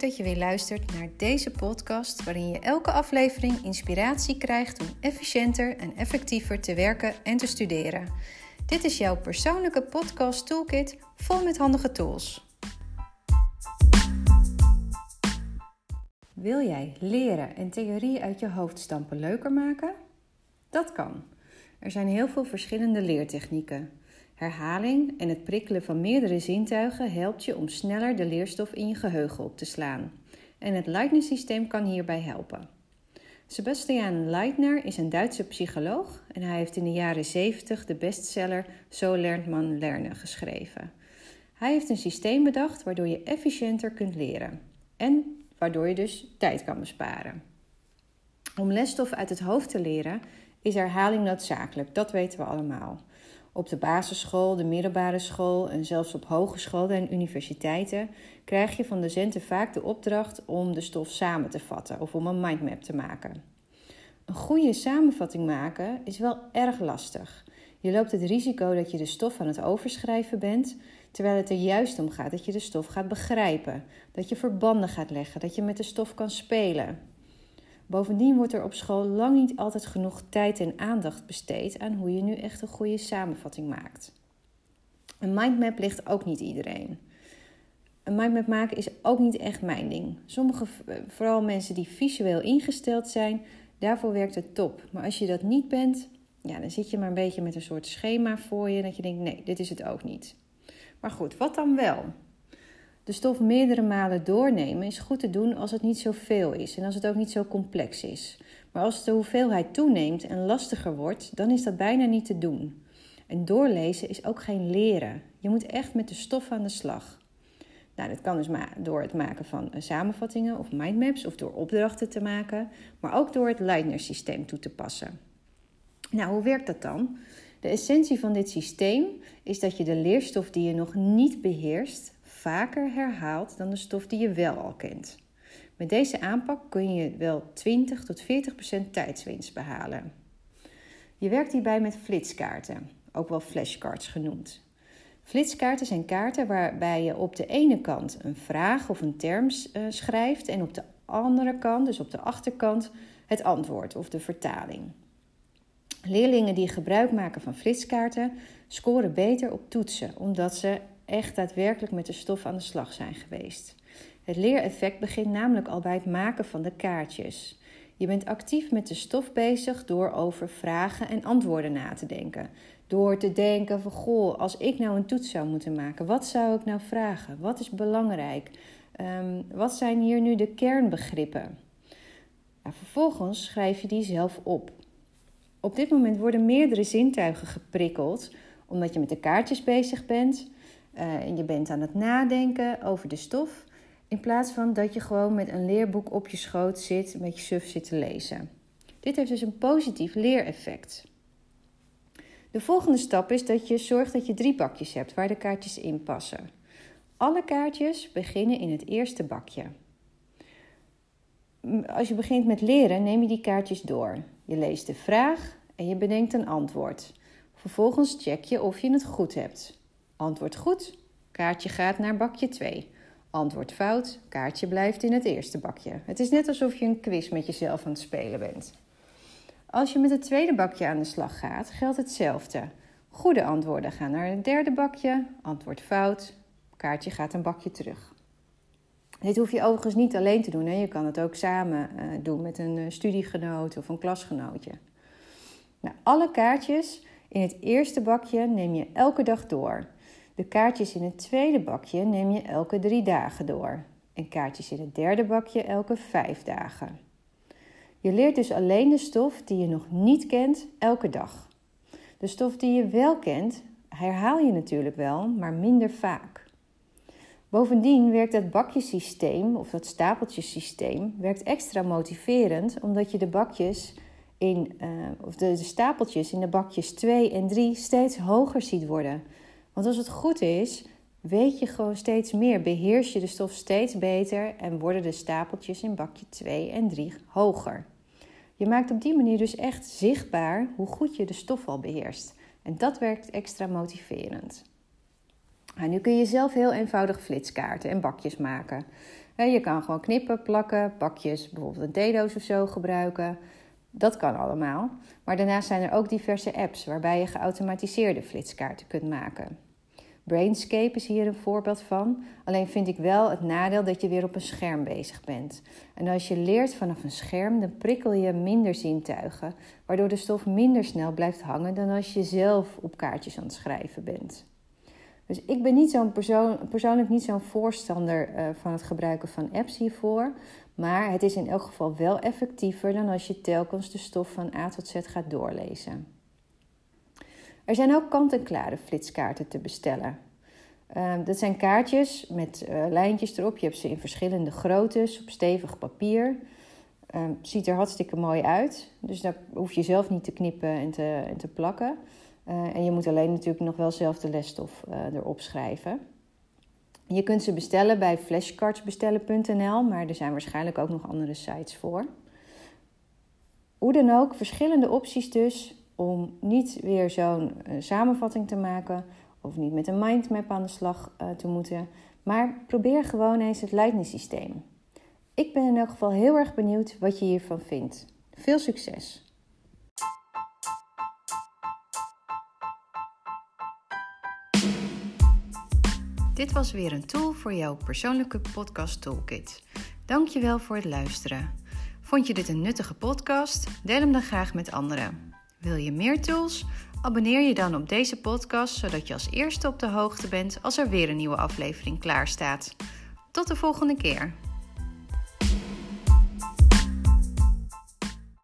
dat je weer luistert naar deze podcast, waarin je elke aflevering inspiratie krijgt om efficiënter en effectiever te werken en te studeren. Dit is jouw persoonlijke podcast toolkit vol met handige tools. Wil jij leren en theorie uit je hoofd stampen leuker maken? Dat kan. Er zijn heel veel verschillende leertechnieken. Herhaling en het prikkelen van meerdere zintuigen helpt je om sneller de leerstof in je geheugen op te slaan. En het Leitner-systeem kan hierbij helpen. Sebastian Leitner is een Duitse psycholoog en hij heeft in de jaren 70 de bestseller Zo lernt man lernen geschreven. Hij heeft een systeem bedacht waardoor je efficiënter kunt leren en waardoor je dus tijd kan besparen. Om lesstof uit het hoofd te leren is herhaling noodzakelijk, dat weten we allemaal. Op de basisschool, de middelbare school en zelfs op hogescholen en universiteiten krijg je van docenten vaak de opdracht om de stof samen te vatten of om een mindmap te maken. Een goede samenvatting maken is wel erg lastig. Je loopt het risico dat je de stof aan het overschrijven bent, terwijl het er juist om gaat dat je de stof gaat begrijpen, dat je verbanden gaat leggen, dat je met de stof kan spelen. Bovendien wordt er op school lang niet altijd genoeg tijd en aandacht besteed aan hoe je nu echt een goede samenvatting maakt. Een mindmap ligt ook niet iedereen. Een mindmap maken is ook niet echt mijn ding. Sommige, vooral mensen die visueel ingesteld zijn, daarvoor werkt het top. Maar als je dat niet bent, ja, dan zit je maar een beetje met een soort schema voor je dat je denkt: nee, dit is het ook niet. Maar goed, wat dan wel? De stof meerdere malen doornemen is goed te doen als het niet zoveel is en als het ook niet zo complex is. Maar als de hoeveelheid toeneemt en lastiger wordt, dan is dat bijna niet te doen. En doorlezen is ook geen leren. Je moet echt met de stof aan de slag. Nou, dat kan dus door het maken van eh, samenvattingen of mindmaps of door opdrachten te maken, maar ook door het Leitner-systeem toe te passen. Nou, hoe werkt dat dan? De essentie van dit systeem is dat je de leerstof die je nog niet beheerst vaker herhaalt dan de stof die je wel al kent. Met deze aanpak kun je wel 20 tot 40 procent tijdswinst behalen. Je werkt hierbij met flitskaarten, ook wel flashcards genoemd. Flitskaarten zijn kaarten waarbij je op de ene kant een vraag of een term uh, schrijft en op de andere kant, dus op de achterkant, het antwoord of de vertaling. Leerlingen die gebruik maken van flitskaarten scoren beter op toetsen, omdat ze echt daadwerkelijk met de stof aan de slag zijn geweest. Het leereffect begint namelijk al bij het maken van de kaartjes. Je bent actief met de stof bezig door over vragen en antwoorden na te denken. Door te denken van goh, als ik nou een toets zou moeten maken, wat zou ik nou vragen? Wat is belangrijk? Um, wat zijn hier nu de kernbegrippen? Nou, vervolgens schrijf je die zelf op. Op dit moment worden meerdere zintuigen geprikkeld, omdat je met de kaartjes bezig bent, en je bent aan het nadenken over de stof. In plaats van dat je gewoon met een leerboek op je schoot zit, met je suf zit te lezen. Dit heeft dus een positief leereffect. De volgende stap is dat je zorgt dat je drie bakjes hebt waar de kaartjes in passen. Alle kaartjes beginnen in het eerste bakje. Als je begint met leren, neem je die kaartjes door. Je leest de vraag en je bedenkt een antwoord. Vervolgens check je of je het goed hebt. Antwoord goed, kaartje gaat naar bakje 2. Antwoord fout, kaartje blijft in het eerste bakje. Het is net alsof je een quiz met jezelf aan het spelen bent. Als je met het tweede bakje aan de slag gaat, geldt hetzelfde. Goede antwoorden gaan naar het derde bakje, antwoord fout, kaartje gaat een bakje terug. Dit hoef je overigens niet alleen te doen. Hè? Je kan het ook samen uh, doen met een uh, studiegenoot of een klasgenootje. Nou, alle kaartjes in het eerste bakje neem je elke dag door. De kaartjes in het tweede bakje neem je elke drie dagen door. En kaartjes in het derde bakje elke vijf dagen. Je leert dus alleen de stof die je nog niet kent elke dag. De stof die je wel kent, herhaal je natuurlijk wel, maar minder vaak. Bovendien werkt dat bakjesysteem of dat stapeltjesysteem werkt extra motiverend omdat je de bakjes in, uh, of de stapeltjes in de bakjes 2 en 3 steeds hoger ziet worden. Want als het goed is, weet je gewoon steeds meer, beheers je de stof steeds beter en worden de stapeltjes in bakje 2 en 3 hoger. Je maakt op die manier dus echt zichtbaar hoe goed je de stof al beheerst. En dat werkt extra motiverend. Nou, nu kun je zelf heel eenvoudig flitskaarten en bakjes maken. Je kan gewoon knippen, plakken, pakjes, bijvoorbeeld een theedoos of zo gebruiken. Dat kan allemaal. Maar daarnaast zijn er ook diverse apps waarbij je geautomatiseerde flitskaarten kunt maken. Brainscape is hier een voorbeeld van. Alleen vind ik wel het nadeel dat je weer op een scherm bezig bent. En als je leert vanaf een scherm, dan prikkel je minder zintuigen, waardoor de stof minder snel blijft hangen dan als je zelf op kaartjes aan het schrijven bent. Dus ik ben niet zo'n persoon, persoonlijk niet zo'n voorstander uh, van het gebruiken van apps hiervoor. Maar het is in elk geval wel effectiever dan als je telkens de stof van A tot Z gaat doorlezen. Er zijn ook kant-en-klare flitskaarten te bestellen. Uh, dat zijn kaartjes met uh, lijntjes erop. Je hebt ze in verschillende groottes op stevig papier. Uh, ziet er hartstikke mooi uit. Dus daar hoef je zelf niet te knippen en te, en te plakken. Eh, en je moet alleen natuurlijk nog wel zelf de lesstof erop schrijven. Je kunt ze bestellen bij flashcardsbestellen.nl, maar er zijn waarschijnlijk ook nog andere sites voor. Hoe dan ook, verschillende opties dus om niet weer zo'n uh, samenvatting te maken of niet met een mindmap aan de slag uh, te moeten, maar probeer gewoon eens het leidningssysteem. Ik ben in elk geval heel erg benieuwd wat je hiervan vindt. Veel succes! Dit was weer een tool voor jouw persoonlijke podcast toolkit. Dankjewel voor het luisteren. Vond je dit een nuttige podcast? Deel hem dan graag met anderen. Wil je meer tools? Abonneer je dan op deze podcast zodat je als eerste op de hoogte bent als er weer een nieuwe aflevering klaar staat. Tot de volgende keer.